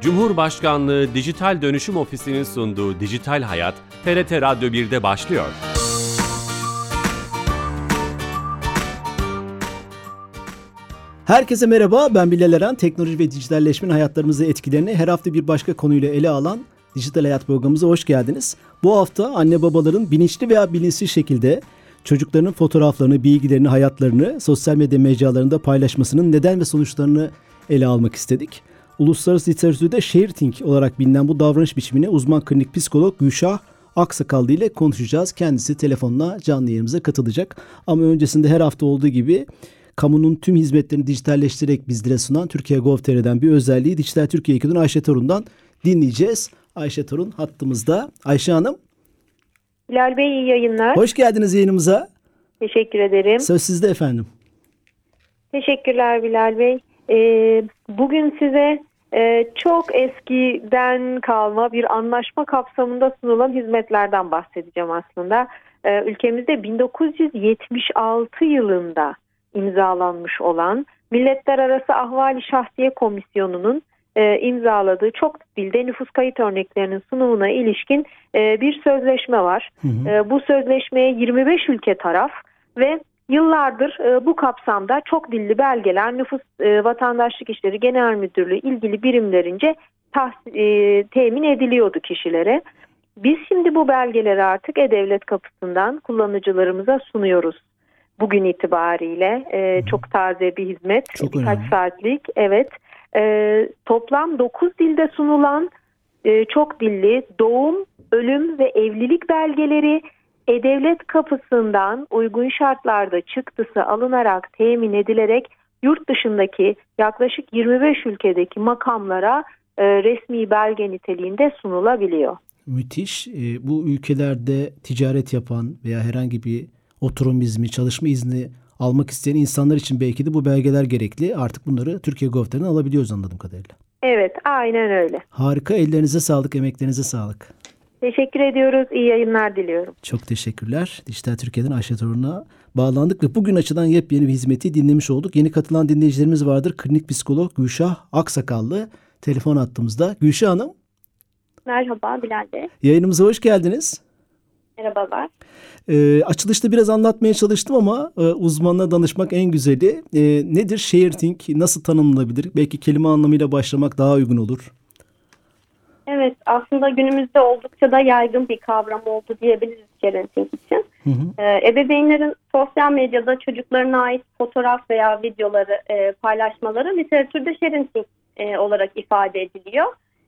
Cumhurbaşkanlığı Dijital Dönüşüm Ofisi'nin sunduğu Dijital Hayat, TRT Radyo 1'de başlıyor. Herkese merhaba, ben Bilal Eren. Teknoloji ve dijitalleşmenin hayatlarımızı etkilerini her hafta bir başka konuyla ele alan Dijital Hayat programımıza hoş geldiniz. Bu hafta anne babaların bilinçli veya bilinçsiz şekilde çocuklarının fotoğraflarını, bilgilerini, hayatlarını sosyal medya mecralarında paylaşmasının neden ve sonuçlarını ele almak istedik. Uluslararası literatürde sharing olarak bilinen bu davranış biçimini uzman klinik psikolog Gülşah Aksakallı ile konuşacağız. Kendisi telefonla canlı yayınımıza katılacak. Ama öncesinde her hafta olduğu gibi kamunun tüm hizmetlerini dijitalleştirerek bizlere sunan Türkiye Gov.tr'den bir özelliği Dijital Türkiye ekibinin Ayşe Torun'dan dinleyeceğiz. Ayşe Torun hattımızda. Ayşe Hanım. Bilal Bey iyi yayınlar. Hoş geldiniz yayınımıza. Teşekkür ederim. Söz sizde efendim. Teşekkürler Bilal Bey. Ee, bugün size e, çok eskiden kalma bir anlaşma kapsamında sunulan hizmetlerden bahsedeceğim aslında. Ee, ülkemizde 1976 yılında imzalanmış olan Milletler Arası Ahvali Şahsiye Komisyonu'nun e, imzaladığı çok dilde nüfus kayıt örneklerinin sunumuna ilişkin e, bir sözleşme var. Hı hı. E, bu sözleşmeye 25 ülke taraf ve yıllardır e, bu kapsamda çok dilli belgeler nüfus e, vatandaşlık işleri genel müdürlüğü ilgili birimlerince tahs- e, temin ediliyordu kişilere. Biz şimdi bu belgeleri artık E-Devlet kapısından kullanıcılarımıza sunuyoruz. Bugün itibariyle e, çok taze bir hizmet. Çok birkaç önemli. saatlik. Evet. E, toplam 9 dilde sunulan e, çok dilli doğum, ölüm ve evlilik belgeleri E-Devlet kapısından uygun şartlarda çıktısı alınarak temin edilerek yurt dışındaki yaklaşık 25 ülkedeki makamlara e, resmi belge niteliğinde sunulabiliyor. Müthiş. E, bu ülkelerde ticaret yapan veya herhangi bir oturum izni, çalışma izni almak isteyen insanlar için belki de bu belgeler gerekli. Artık bunları Türkiye Gov.tr'den alabiliyoruz anladığım kadarıyla. Evet, aynen öyle. Harika. Ellerinize sağlık, emeklerinize sağlık. Teşekkür ediyoruz. İyi yayınlar diliyorum. Çok teşekkürler. Dijital Türkiye'den Ayşe Torun'a bağlandık ve bugün açıdan yepyeni bir hizmeti dinlemiş olduk. Yeni katılan dinleyicilerimiz vardır. Klinik psikolog Gülşah Aksakallı telefon attığımızda. Gülşah Hanım. Merhaba Bilal Bey. Yayınımıza hoş geldiniz. Merhabalar. E, açılışta biraz anlatmaya çalıştım ama e, uzmanına danışmak en güzeli. E, nedir sharing? Nasıl tanımlanabilir? Belki kelime anlamıyla başlamak daha uygun olur. Evet aslında günümüzde oldukça da yaygın bir kavram oldu diyebiliriz sharing için. Hı hı. Ee, ebeveynlerin sosyal medyada çocuklarına ait fotoğraf veya videoları e, paylaşmaları literatürde sharing e, olarak ifade ediliyor.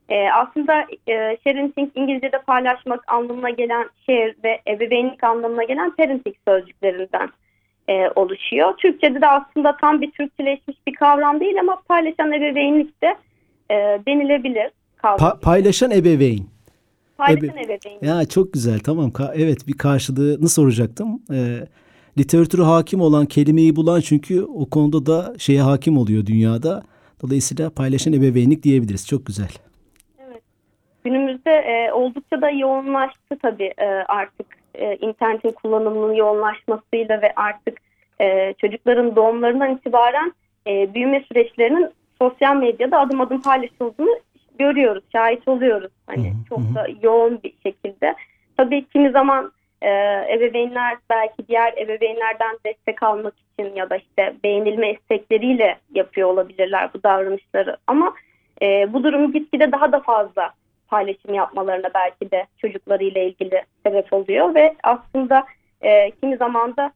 E, aslında e, sharing İngilizce'de paylaşmak anlamına gelen share ve ebeveynlik anlamına gelen parenting sözcüklerinden e, oluşuyor. Türkçe'de de aslında tam bir Türkçeleşmiş bir kavram değil ama paylaşan ebeveynlik de e, denilebilir. Pa- paylaşan ebeveyn. paylaşan ebe- ebeveynlik. Ya çok güzel tamam. Ka- evet bir karşılığını soracaktım. E, literatüre hakim olan kelimeyi bulan çünkü o konuda da şeye hakim oluyor dünyada. Dolayısıyla paylaşan ebeveynlik diyebiliriz. Çok güzel. Günümüzde e, oldukça da yoğunlaştı tabii e, artık e, internetin kullanımının yoğunlaşmasıyla ve artık e, çocukların doğumlarından itibaren e, büyüme süreçlerinin sosyal medyada adım adım paylaşıldığını görüyoruz, şahit oluyoruz. Hani Hı hı, çok da yoğun bir şekilde. Tabii kimi zaman e, ebeveynler belki diğer ebeveynlerden destek almak için ya da işte beğenilme istekleriyle yapıyor olabilirler bu davranışları. Ama e, bu durum gitgide daha da fazla paylaşım yapmalarına belki de çocuklarıyla ilgili sebep oluyor ve aslında e, kimi zaman da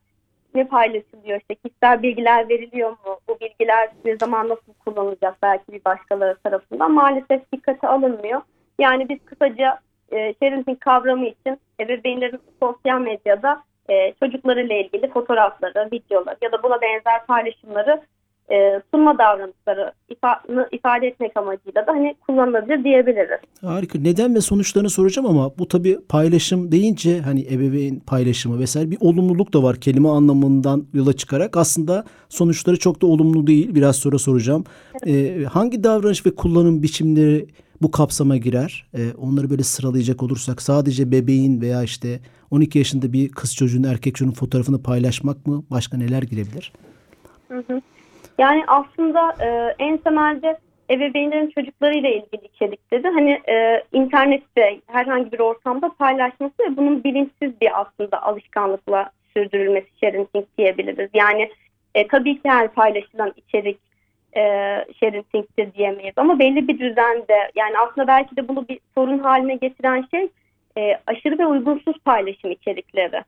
ne paylaşılıyor? İşte kişisel bilgiler veriliyor mu? Bu bilgiler ne zaman nasıl kullanılacak belki bir başkaları tarafından? Maalesef dikkate alınmıyor. Yani biz kısaca e, sharing kavramı için ebeveynlerin sosyal medyada e, çocuklarıyla ilgili fotoğrafları, videoları ya da buna benzer paylaşımları e, sunma davranışları ifa- ifade etmek amacıyla da hani kullanılabilir diyebiliriz. Harika. Neden ve sonuçlarını soracağım ama bu tabii paylaşım deyince hani ebeveyn paylaşımı vesaire bir olumluluk da var kelime anlamından yola çıkarak. Aslında sonuçları çok da olumlu değil. Biraz sonra soracağım. Ee, hangi davranış ve kullanım biçimleri bu kapsama girer? Ee, onları böyle sıralayacak olursak sadece bebeğin veya işte 12 yaşında bir kız çocuğun erkek çocuğun fotoğrafını paylaşmak mı? Başka neler girebilir? Hı hı. Yani aslında e, en temelde ebeveynlerin çocuklarıyla ilgili içerikleri hani e, internette herhangi bir ortamda paylaşması ve bunun bilinçsiz bir aslında alışkanlıkla sürdürülmesi sharing diyebiliriz. Yani e, tabii ki her paylaşılan içerik e, sharing'tir diyemeyiz ama belli bir düzende yani aslında belki de bunu bir sorun haline getiren şey e, aşırı ve uygunsuz paylaşım içerikleri.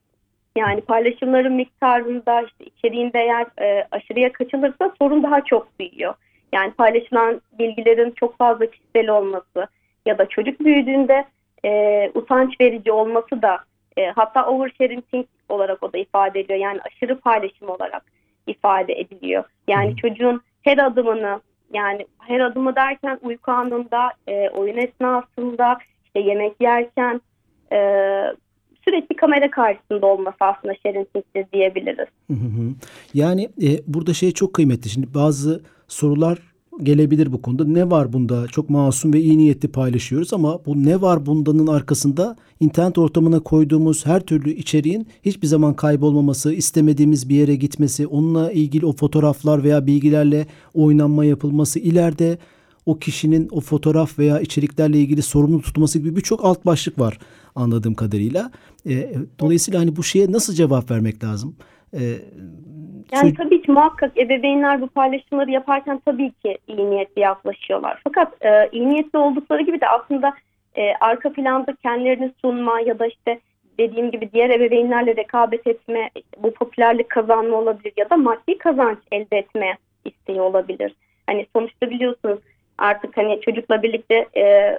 Yani paylaşımların miktarında işte içeriğinde eğer e, aşırıya kaçılırsa sorun daha çok büyüyor. Yani paylaşılan bilgilerin çok fazla kişisel olması ya da çocuk büyüdüğünde e, utanç verici olması da e, hatta oversharing olarak o da ifade ediyor. Yani aşırı paylaşım olarak ifade ediliyor. Yani çocuğun her adımını yani her adımı derken uyku anında, e, oyun esnasında, işte yemek yerken e, sürekli kamera karşısında olması aslında şerinsizdir diyebiliriz. Yani e, burada şey çok kıymetli. Şimdi bazı sorular gelebilir bu konuda. Ne var bunda? Çok masum ve iyi niyetli paylaşıyoruz ama bu ne var bundanın arkasında internet ortamına koyduğumuz her türlü içeriğin hiçbir zaman kaybolmaması, istemediğimiz bir yere gitmesi, onunla ilgili o fotoğraflar veya bilgilerle oynanma yapılması, ileride o kişinin o fotoğraf veya içeriklerle ilgili sorumlu tutması gibi birçok alt başlık var anladığım kadarıyla. E, dolayısıyla hani bu şeye nasıl cevap vermek lazım? E, yani tabii ki muhakkak ebeveynler bu paylaşımları yaparken tabii ki iyi niyetli yaklaşıyorlar. Fakat e, iyi niyetli oldukları gibi de aslında e, arka planda kendilerini sunma ya da işte dediğim gibi diğer ebeveynlerle rekabet etme, bu popülerlik kazanma olabilir ya da maddi kazanç elde etme isteği olabilir. Hani sonuçta biliyorsunuz artık hani çocukla birlikte e,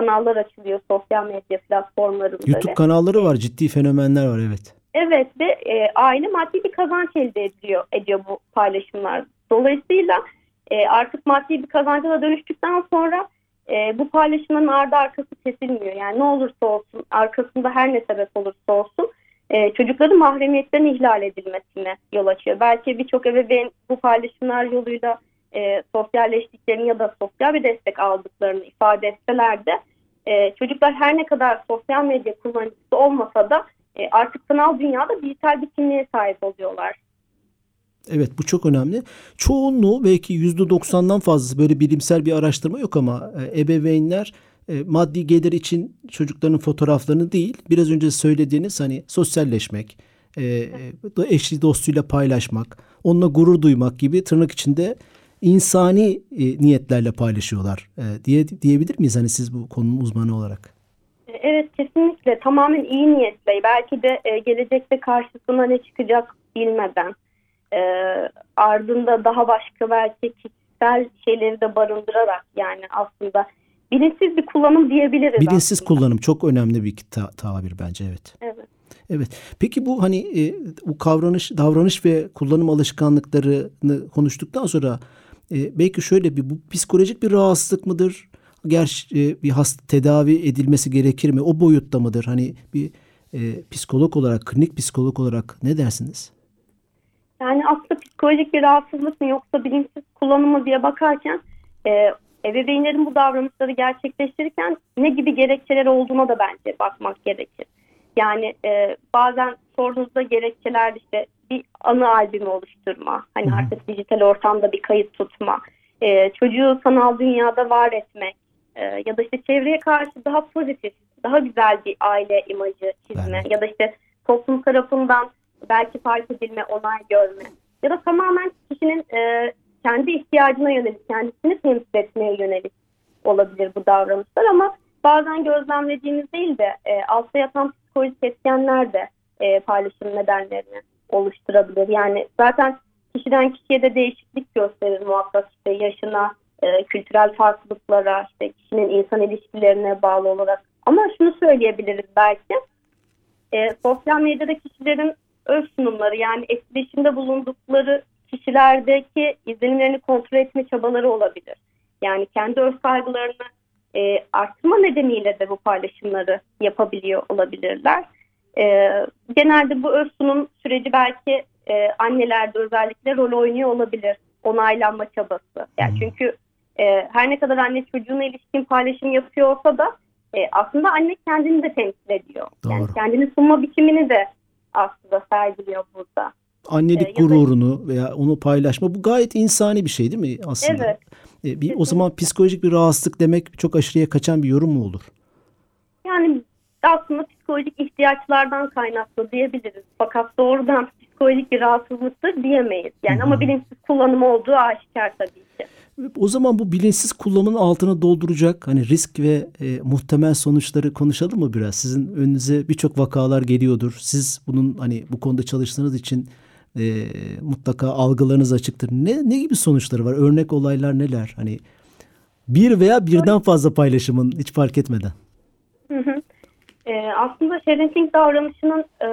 kanallar açılıyor sosyal medya platformlarında. YouTube kanalları var, ciddi fenomenler var evet. Evet ve e, aile maddi bir kazanç elde ediyor, ediyor bu paylaşımlar. Dolayısıyla e, artık maddi bir kazanca da dönüştükten sonra e, bu paylaşımların ardı arkası kesilmiyor. Yani ne olursa olsun arkasında her ne sebep olursa olsun e, çocukların mahremiyetlerin ihlal edilmesine yol açıyor. Belki birçok ebeveyn bu paylaşımlar yoluyla e, sosyalleştiklerini ya da sosyal bir destek aldıklarını ifade etseler de e, çocuklar her ne kadar sosyal medya kullanıcısı olmasa da e, artık sanal dünyada dijital bir kimliğe sahip oluyorlar. Evet bu çok önemli. Çoğunluğu belki yüzde doksandan fazlası böyle bilimsel bir araştırma yok ama e, ebeveynler e, maddi gelir için çocukların fotoğraflarını değil biraz önce söylediğiniz hani sosyalleşmek, e, e eşli dostuyla paylaşmak, onunla gurur duymak gibi tırnak içinde insani e, niyetlerle paylaşıyorlar e, diye diyebilir miyiz hani siz bu konunun uzmanı olarak? Evet kesinlikle tamamen iyi niyetle belki de e, gelecekte karşısına ne çıkacak bilmeden e, ardında daha başka belki kişisel şeyleri de barındırarak yani aslında bilinçsiz bir kullanım diyebiliriz. Bilinçsiz aslında. kullanım çok önemli bir ta tabir bence evet. Evet. Evet. Peki bu hani e, bu kavranış, davranış ve kullanım alışkanlıklarını konuştuktan sonra e, belki şöyle bir bu psikolojik bir rahatsızlık mıdır? Gerçi e, bir hasta tedavi edilmesi gerekir mi? O boyutta mıdır? Hani bir e, psikolog olarak, klinik psikolog olarak ne dersiniz? Yani aslında psikolojik bir rahatsızlık mı yoksa bilinçsiz kullanımı diye bakarken e, ebeveynlerin bu davranışları gerçekleştirirken ne gibi gerekçeler olduğuna da bence bakmak gerekir. Yani e, bazen sorduğunuzda gerekçeler işte bir anı albümü oluşturma, hani Hı-hı. artık dijital ortamda bir kayıt tutma, e, çocuğu sanal dünyada var etmek e, ya da işte çevreye karşı daha pozitif, daha güzel bir aile imajı çizme evet. ya da işte toplum tarafından belki fark edilme, onay görme ya da tamamen kişinin e, kendi ihtiyacına yönelik, kendisini temsil etmeye yönelik olabilir bu davranışlar ama bazen gözlemlediğimiz değil de e, altta yatan psikolojik etkenler de e, paylaşım nedenlerini oluşturabilir. Yani zaten kişiden kişiye de değişiklik gösterir muhakkak işte yaşına, e, kültürel farklılıklara, işte kişinin insan ilişkilerine bağlı olarak. Ama şunu söyleyebiliriz belki, e, sosyal medyada kişilerin öz sunumları yani etkileşimde bulundukları kişilerdeki izlenimlerini kontrol etme çabaları olabilir. Yani kendi öz kaygılarını e, arttırma nedeniyle de bu paylaşımları yapabiliyor olabilirler. E, genelde bu öz sunum süreci belki e, annelerde özellikle rol oynuyor olabilir. Onaylanma çabası. Yani hmm. çünkü e, her ne kadar anne çocuğuna ilişkin paylaşım yapıyor olsa da e, aslında anne kendini de temsil ediyor. Doğru. Yani kendini sunma biçimini de aslında sergiliyor burada. Annelik ee, gururunu da... veya onu paylaşma bu gayet insani bir şey değil mi aslında? Evet. E, bir o zaman psikolojik bir rahatsızlık demek çok aşırıya kaçan bir yorum mu olur? Yani aslında psikolojik ihtiyaçlardan kaynaklı diyebiliriz. Fakat doğrudan psikolojik bir rahatsızlıktır diyemeyiz. Yani ama bilinçsiz kullanımı olduğu aşikar tabii ki. O zaman bu bilinçsiz kullanımın altını dolduracak hani risk ve e, muhtemel sonuçları konuşalım mı biraz? Sizin önünüze birçok vakalar geliyordur. Siz bunun hani bu konuda çalıştığınız için e, mutlaka algılarınız açıktır. Ne ne gibi sonuçları var? Örnek olaylar neler? Hani bir veya birden fazla paylaşımın hiç fark etmeden. Hı hı. E, aslında sharing davranışının e,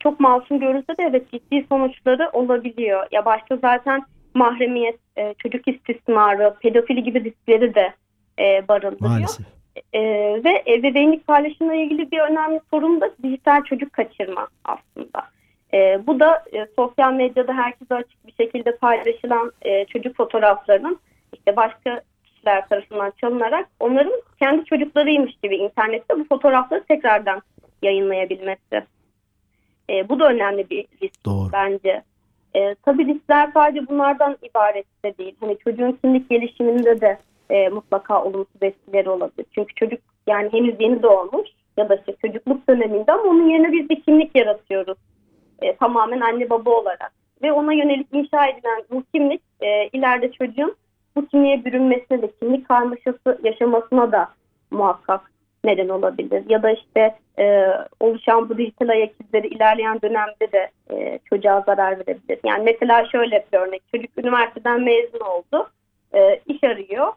çok masum görünse de evet ciddi sonuçları olabiliyor. Ya başta zaten mahremiyet, e, çocuk istismarı, pedofili gibi riskleri de e, barındırıyor. Maalesef. E, ve ebeveynlik paylaşımla ilgili bir önemli sorun da dijital çocuk kaçırma aslında. E, bu da e, sosyal medyada herkese açık bir şekilde paylaşılan e, çocuk fotoğraflarının işte başka kişiler tarafından çalınarak onların kendi çocuklarıymış gibi internette bu fotoğrafları tekrardan yayınlayabilmesi. E, bu da önemli bir risk Doğru. bence. E, tabii riskler sadece bunlardan ibaret de değil. Hani çocuğun kimlik gelişiminde de e, mutlaka olumsuz etkileri olabilir. Çünkü çocuk yani henüz yeni doğmuş ya da işte çocukluk döneminde ama onun yerine biz bir kimlik yaratıyoruz. E, tamamen anne baba olarak. Ve ona yönelik inşa edilen bu kimlik e, ileride çocuğun bu kimliğe bürünmesine de kimlik karmaşası yaşamasına da muhakkak neden olabilir. Ya da işte e, oluşan bu dijital ayak izleri ilerleyen dönemde de e, çocuğa zarar verebilir. Yani mesela şöyle bir örnek. Çocuk üniversiteden mezun oldu. E, iş arıyor.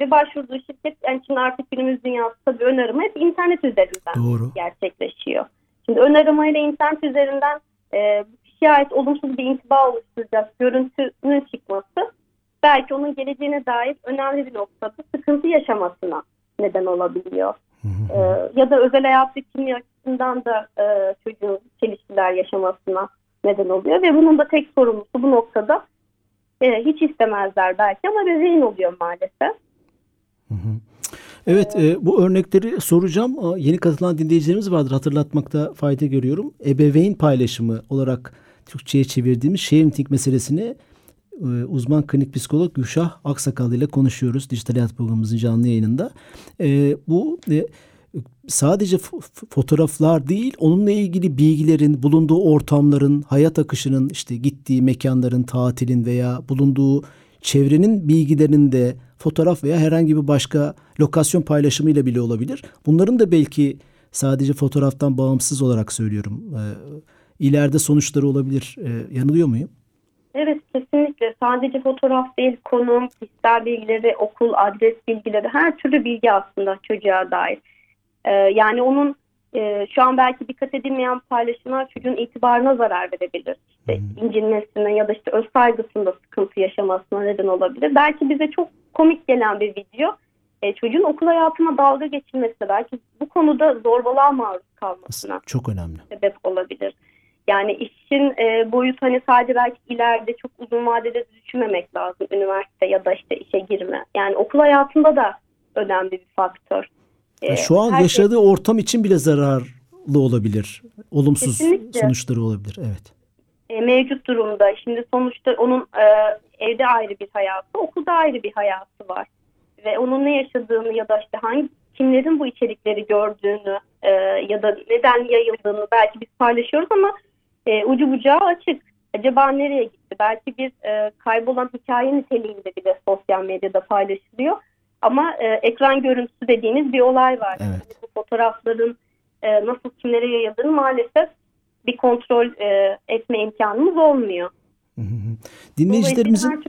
Ve başvurduğu şirket, yani şimdi artık günümüz dünyası tabii ön arama hep internet üzerinden Doğru. gerçekleşiyor. Şimdi ön aramayla internet üzerinden e, kişiye ait olumsuz bir intiba oluşturacak görüntünün çıkması belki onun geleceğine dair önemli bir noktada sıkıntı yaşamasına neden olabiliyor. Ee, ya da özel hayatı kimya açısından da e, çocuğun çelişkiler yaşamasına neden oluyor ve bunun da tek sorumlusu bu noktada e, hiç istemezler belki ama bebeğin oluyor maalesef. Evet e, bu örnekleri soracağım. Aa, Yeni katılan dinleyicilerimiz vardır hatırlatmakta fayda görüyorum. Ebeveyn paylaşımı olarak Türkçe'ye çevirdiğimiz sharing meselesini e, uzman klinik psikolog Gülşah Aksakal ile konuşuyoruz. Dijital Hayat programımızın canlı yayınında. E, bu e, sadece fotoğraflar değil, onunla ilgili bilgilerin, bulunduğu ortamların, hayat akışının, işte gittiği mekanların, tatilin veya bulunduğu çevrenin bilgilerinin de fotoğraf veya herhangi bir başka lokasyon paylaşımıyla bile olabilir. Bunların da belki sadece fotoğraftan bağımsız olarak söylüyorum. E, sonuçları olabilir. E, yanılıyor muyum? Evet kesinlikle sadece fotoğraf değil konum, kişisel bilgileri, okul, adres bilgileri her türlü bilgi aslında çocuğa dair. Ee, yani onun e, şu an belki dikkat edilmeyen paylaşımlar çocuğun itibarına zarar verebilir. İşte incinmesine ya da işte öz saygısında sıkıntı yaşamasına neden olabilir. Belki bize çok komik gelen bir video e, çocuğun okul hayatına dalga geçilmesine belki bu konuda zorbalığa maruz kalmasına Çok önemli. sebep olabilir. Yani işin e, boyutu hani sadece belki ileride çok uzun vadede düşünmemek lazım üniversite ya da işte işe girme. Yani okul hayatında da önemli bir faktör. E, Yani şu an herkes- yaşadığı ortam için bile zararlı olabilir. Olumsuz Kesinlikle. sonuçları olabilir. Evet. e, mevcut durumda. Şimdi sonuçta onun e, evde ayrı bir hayatı, okulda ayrı bir hayatı var. Ve onun ne yaşadığını ya da işte hangi kimlerin bu içerikleri gördüğünü e, ya da neden yayıldığını belki biz paylaşıyoruz ama e, ucu bucağı açık. Acaba nereye gitti? Belki bir e, kaybolan hikaye niteliğinde bile sosyal medyada paylaşılıyor. Ama e, ekran görüntüsü dediğimiz bir olay var. Evet. Yani bu fotoğrafların e, nasıl kimlere yayıldığını maalesef bir kontrol e, etme imkanımız olmuyor. Hı hı hı. Dinleyicilerimizin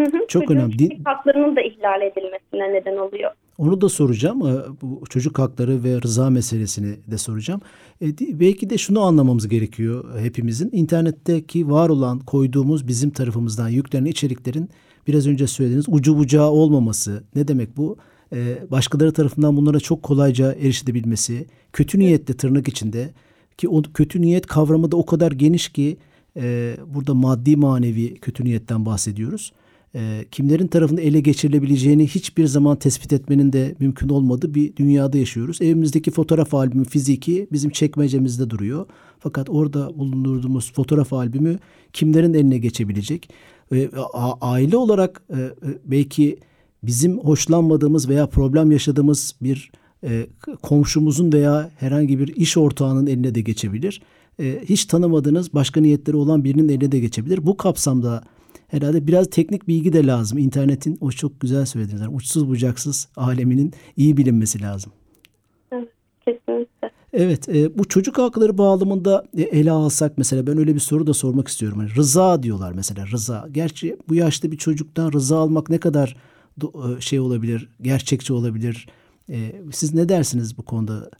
Hı Çok çocuğun önemli. kişilik haklarının da ihlal edilmesine neden oluyor. Onu da soracağım. Ee, Bu çocuk hakları ve rıza meselesini de soracağım. E, belki de şunu anlamamız gerekiyor hepimizin. İnternetteki var olan koyduğumuz bizim tarafımızdan yüklenen içeriklerin biraz önce söylediğiniz ucu bucağı olmaması. Ne demek bu? Ee, başkaları tarafından bunlara çok kolayca erişilebilmesi. Kötü niyetle tırnak içinde ki o kötü niyet kavramı da o kadar geniş ki e, burada maddi manevi kötü niyetten bahsediyoruz. E, kimlerin tarafında ele geçirilebileceğini hiçbir zaman tespit etmenin de mümkün olmadığı bir dünyada yaşıyoruz. Evimizdeki fotoğraf albümü fiziki bizim çekmecemizde duruyor. Fakat orada bulundurduğumuz fotoğraf albümü kimlerin eline geçebilecek? E, aile olarak e, e, belki bizim hoşlanmadığımız veya problem yaşadığımız bir e, komşumuzun veya herhangi bir iş ortağının eline de geçebilir. E, hiç tanımadığınız başka niyetleri olan birinin eline de geçebilir. Bu kapsamda herhalde biraz teknik bilgi de lazım. İnternetin o çok güzel söylediniz. Yani uçsuz bucaksız aleminin iyi bilinmesi lazım. Evet, kesinlikle. Evet, e, bu çocuk hakları bağlamında e, ele alsak mesela ben öyle bir soru da sormak istiyorum. Yani rıza diyorlar mesela rıza. Gerçi bu yaşta bir çocuktan rıza almak ne kadar e, şey olabilir, gerçekçi olabilir? E, siz ne dersiniz bu konuda?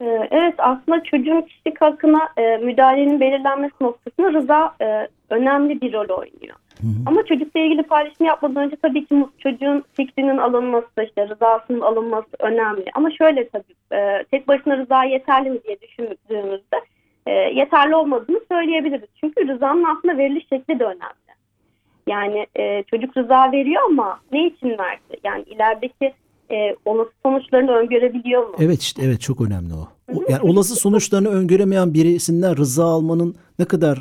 Ee, evet aslında çocuğun kişilik hakkına e, müdahalenin belirlenmesi noktasında rıza e, önemli bir rol oynuyor. Hı hı. Ama çocukla ilgili paylaşım yapmadan önce tabii ki çocuğun fikrinin alınması, işte rızasının alınması önemli. Ama şöyle tabii e, tek başına rıza yeterli mi diye düşündüğümüzde e, yeterli olmadığını söyleyebiliriz. Çünkü rızanın aslında veriliş şekli de önemli. Yani e, çocuk rıza veriyor ama ne için verdi? Yani ilerideki e, olası sonuçlarını öngörebiliyor mu? Evet işte evet çok önemli o. o yani olası sonuçlarını öngöremeyen birisinden rıza almanın ne kadar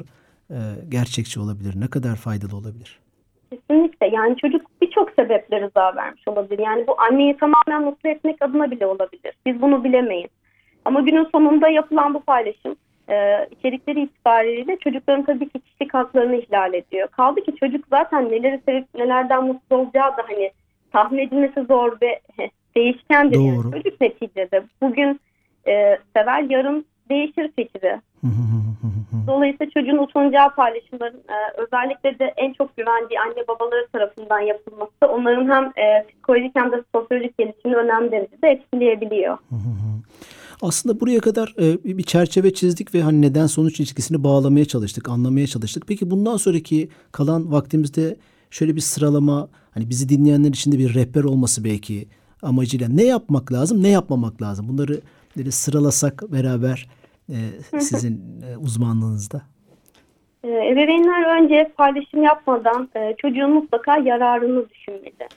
e, gerçekçi olabilir, ne kadar faydalı olabilir? Kesinlikle yani çocuk birçok sebeple rıza vermiş olabilir. Yani bu anneyi tamamen mutlu etmek adına bile olabilir. Biz bunu bilemeyiz. Ama günün sonunda yapılan bu paylaşım e, içerikleri itibariyle çocukların tabii ki kişilik haklarını ihlal ediyor. Kaldı ki çocuk zaten neleri sevip nelerden mutlu olacağı da hani tahmin edilmesi zor ve değişkendir. Doğru. Yani çocuk neticede bugün e, sever yarın değişir fikri. Dolayısıyla çocuğun utanacağı paylaşımların e, özellikle de en çok güvendiği anne babaları tarafından yapılması onların hem e, psikolojik hem de sosyolojik gelişimini önemli derecede etkileyebiliyor. Aslında buraya kadar e, bir çerçeve çizdik ve hani neden sonuç ilişkisini bağlamaya çalıştık, anlamaya çalıştık. Peki bundan sonraki kalan vaktimizde şöyle bir sıralama, hani bizi dinleyenler için de bir rehber olması belki amacıyla ne yapmak lazım, ne yapmamak lazım? Bunları böyle sıralasak beraber e, sizin e, uzmanlığınızda. E, ebeveynler önce paylaşım yapmadan e, çocuğun mutlaka yararını düşünmeli.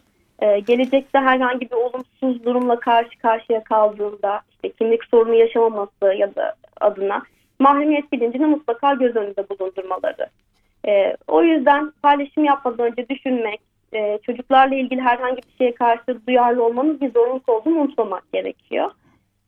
E, gelecekte herhangi bir olumsuz durumla karşı karşıya kaldığında işte kimlik sorunu yaşamaması ya da adına mahremiyet bilincini mutlaka göz önünde bulundurmaları. E, o yüzden paylaşım yapmadan önce düşünmek, e, çocuklarla ilgili herhangi bir şeye karşı duyarlı olmanın bir zorunluluk olduğunu unutmamak gerekiyor.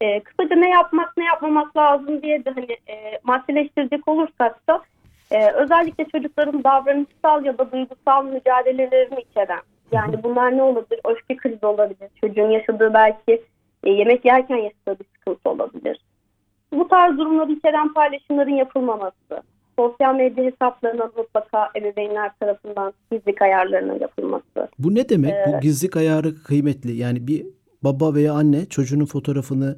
E, kısaca ne yapmak ne yapmamak lazım diye de hani e, maddeleştirecek olursak da e, özellikle çocukların davranışsal ya da duygusal mücadelelerini içeren yani bunlar ne olabilir? Öfke krizi olabilir. Çocuğun yaşadığı belki e, yemek yerken yaşadığı bir sıkıntı olabilir. Bu tarz durumları içeren paylaşımların yapılmaması, sosyal medya hesaplarına mutlaka ebeveynler tarafından gizlilik ayarlarının yapılması. Bu ne demek? Ee, Bu gizlilik ayarı kıymetli. Yani bir baba veya anne çocuğunun fotoğrafını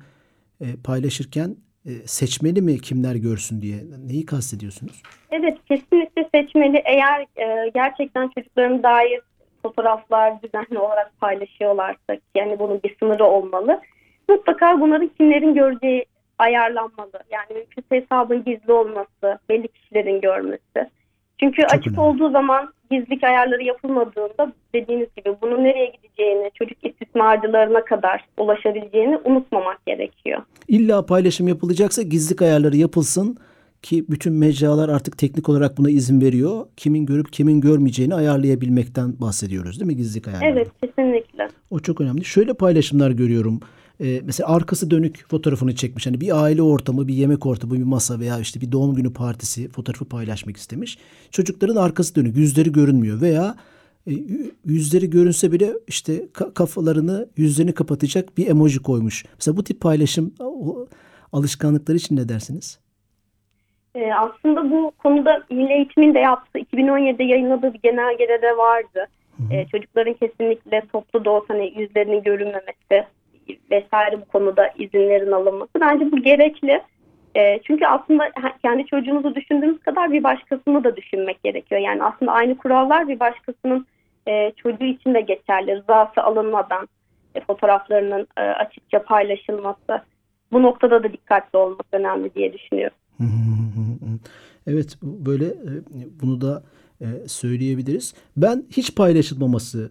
e, paylaşırken e, seçmeli mi kimler görsün diye? Neyi kastediyorsunuz? Evet kesinlikle seçmeli. Eğer e, gerçekten çocukların dair fotoğraflar düzenli olarak paylaşıyorlarsa yani bunun bir sınırı olmalı. Mutlaka bunların kimlerin göreceği ayarlanmalı. Yani mümkünse hesabın gizli olması, belli kişilerin görmesi. Çünkü Çok açık önemli. olduğu zaman gizlilik ayarları yapılmadığında dediğiniz gibi bunun nereye gideceğini, çocuk istismarcılarına kadar ulaşabileceğini unutmamak gerekiyor. İlla paylaşım yapılacaksa gizlilik ayarları yapılsın ki bütün mecralar artık teknik olarak buna izin veriyor. Kimin görüp kimin görmeyeceğini ayarlayabilmekten bahsediyoruz değil mi gizlilik ayarları? Evet kesinlikle. O çok önemli. Şöyle paylaşımlar görüyorum e, mesela arkası dönük fotoğrafını çekmiş. Hani bir aile ortamı, bir yemek ortamı, bir masa veya işte bir doğum günü partisi fotoğrafı paylaşmak istemiş. Çocukların arkası dönük, yüzleri görünmüyor veya e, yüzleri görünse bile işte kafalarını, yüzlerini kapatacak bir emoji koymuş. Mesela bu tip paylaşım alışkanlıklar için ne dersiniz? Ee, aslında bu konuda Milli Eğitim'in de yaptığı 2017'de yayınladığı bir genelgede de vardı. Ee, çocukların kesinlikle toplu da olsa hani yüzlerinin görünmemesi, vesaire bu konuda izinlerin alınması bence bu gerekli. E, çünkü aslında kendi çocuğunuzu düşündüğünüz kadar bir başkasını da düşünmek gerekiyor. Yani aslında aynı kurallar bir başkasının e, çocuğu için de geçerli. Rızası alınmadan e, fotoğraflarının e, açıkça paylaşılması. Bu noktada da dikkatli olmak önemli diye düşünüyorum. Evet böyle e, bunu da e, söyleyebiliriz. Ben hiç paylaşılmaması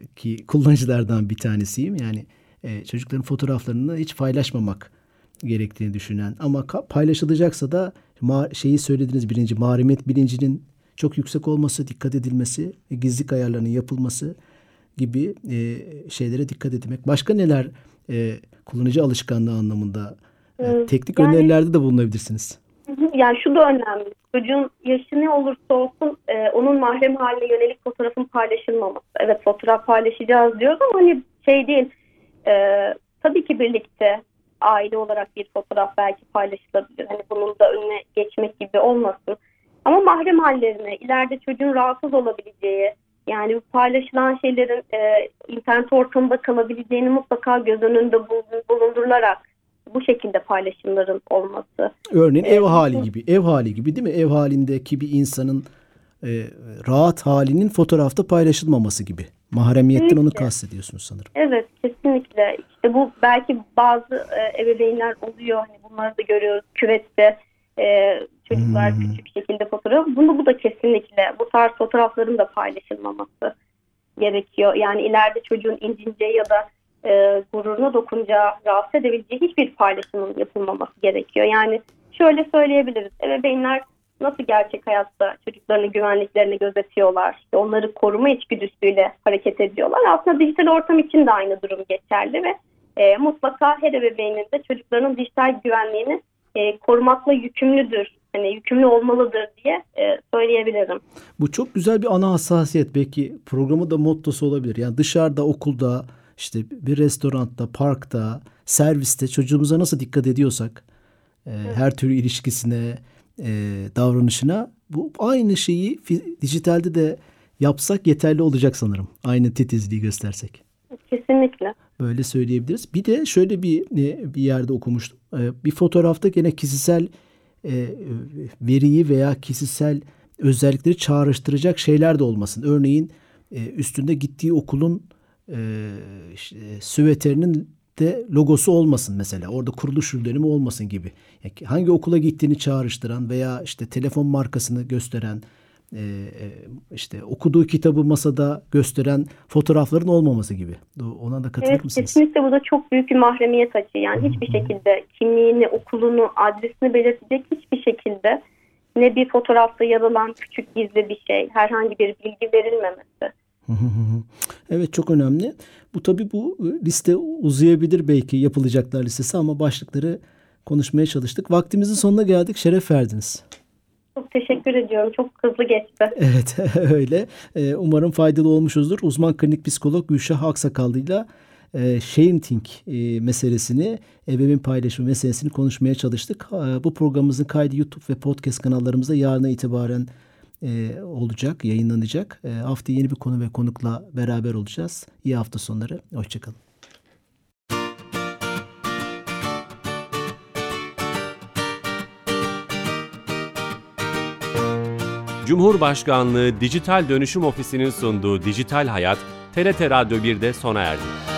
tarafındaki kullanıcılardan bir tanesiyim. Yani e, çocukların fotoğraflarını hiç paylaşmamak gerektiğini düşünen ama paylaşılacaksa da şeyi söylediniz birinci mahremiyet bilincinin çok yüksek olması, dikkat edilmesi, gizlilik ayarlarının yapılması gibi e, şeylere dikkat etmek. Başka neler e, kullanıcı alışkanlığı anlamında e, teknik yani, önerilerde de bulunabilirsiniz. Yani şu da önemli. Çocuğun yaşı ne olursa olsun e, onun mahrem haline yönelik fotoğrafın paylaşılmaması. Evet fotoğraf paylaşacağız diyoruz ama hani şey değil. E, tabii ki birlikte aile olarak bir fotoğraf belki paylaşılabilir. Hani bunun da önüne geçmek gibi olmasın. Ama mahrem hallerine, ileride çocuğun rahatsız olabileceği, yani bu paylaşılan şeylerin e, internet ortamında kalabileceğini mutlaka göz önünde bulundurularak bu şekilde paylaşımların olması. Örneğin ev hali gibi, ev hali gibi değil mi? Ev halindeki bir insanın e, rahat halinin fotoğrafta paylaşılmaması gibi. Mahremiyetten kesinlikle. onu kastediyorsunuz sanırım. Evet, kesinlikle. İşte bu belki bazı e, ebeveynler oluyor. Hani bunları da görüyoruz küvette. E, çocuklar hmm. küçük şekilde fotoğraf. Bunu bu da kesinlikle bu tarz fotoğrafların da paylaşılmaması gerekiyor. Yani ileride çocuğun incineceği ya da e, gururuna dokunacağı, rahatsız edebileceği hiçbir paylaşımın yapılmaması gerekiyor. Yani şöyle söyleyebiliriz. Ebeveynler nasıl gerçek hayatta çocuklarını güvenliklerini gözetiyorlar, onları koruma içgüdüsüyle hareket ediyorlar. Aslında dijital ortam için de aynı durum geçerli ve e, mutlaka her ebeveynin de çocuklarının dijital güvenliğini e, korumakla yükümlüdür. Hani yükümlü olmalıdır diye e, söyleyebilirim. Bu çok güzel bir ana hassasiyet. Belki programı da mottosu olabilir. Yani dışarıda, okulda, işte bir restoranda, parkta, serviste çocuğumuza nasıl dikkat ediyorsak e, her türlü ilişkisine, e, davranışına bu aynı şeyi dijitalde de yapsak yeterli olacak sanırım. Aynı titizliği göstersek. Kesinlikle. Böyle söyleyebiliriz. Bir de şöyle bir e, bir yerde okumuştum. E, bir fotoğrafta gene kişisel e, veriyi veya kişisel özellikleri çağrıştıracak şeyler de olmasın. Örneğin üstünde gittiği okulun işte, süveterinin de logosu olmasın mesela. Orada kuruluş yıl dönümü olmasın gibi. Yani hangi okula gittiğini çağrıştıran veya işte telefon markasını gösteren e, işte okuduğu kitabı masada gösteren fotoğrafların olmaması gibi. Ona da katılır evet, mısınız? Kesinlikle bu da çok büyük bir mahremiyet açığı. Yani hiçbir şekilde kimliğini, okulunu, adresini belirtecek hiçbir şekilde ne bir fotoğrafta yer alan küçük gizli bir şey, herhangi bir bilgi verilmemesi. Evet çok önemli. Bu tabii bu e, liste uzayabilir belki yapılacaklar listesi ama başlıkları konuşmaya çalıştık. Vaktimizin sonuna geldik. Şeref verdiniz. Çok teşekkür ediyorum. Çok hızlı geçti. Evet öyle. E, umarım faydalı olmuşuzdur. Uzman klinik psikolog Gülşah Aksakallı'yla e, sharing e, meselesini, ebeveyn paylaşımı meselesini konuşmaya çalıştık. Bu programımızın kaydı YouTube ve podcast kanallarımızda yarına itibaren olacak, yayınlanacak. Hafta yeni bir konu ve konukla beraber olacağız. İyi hafta sonları. Hoşçakalın. Cumhurbaşkanlığı Dijital Dönüşüm Ofisi'nin sunduğu Dijital Hayat, TRT Radyo 1'de sona erdi.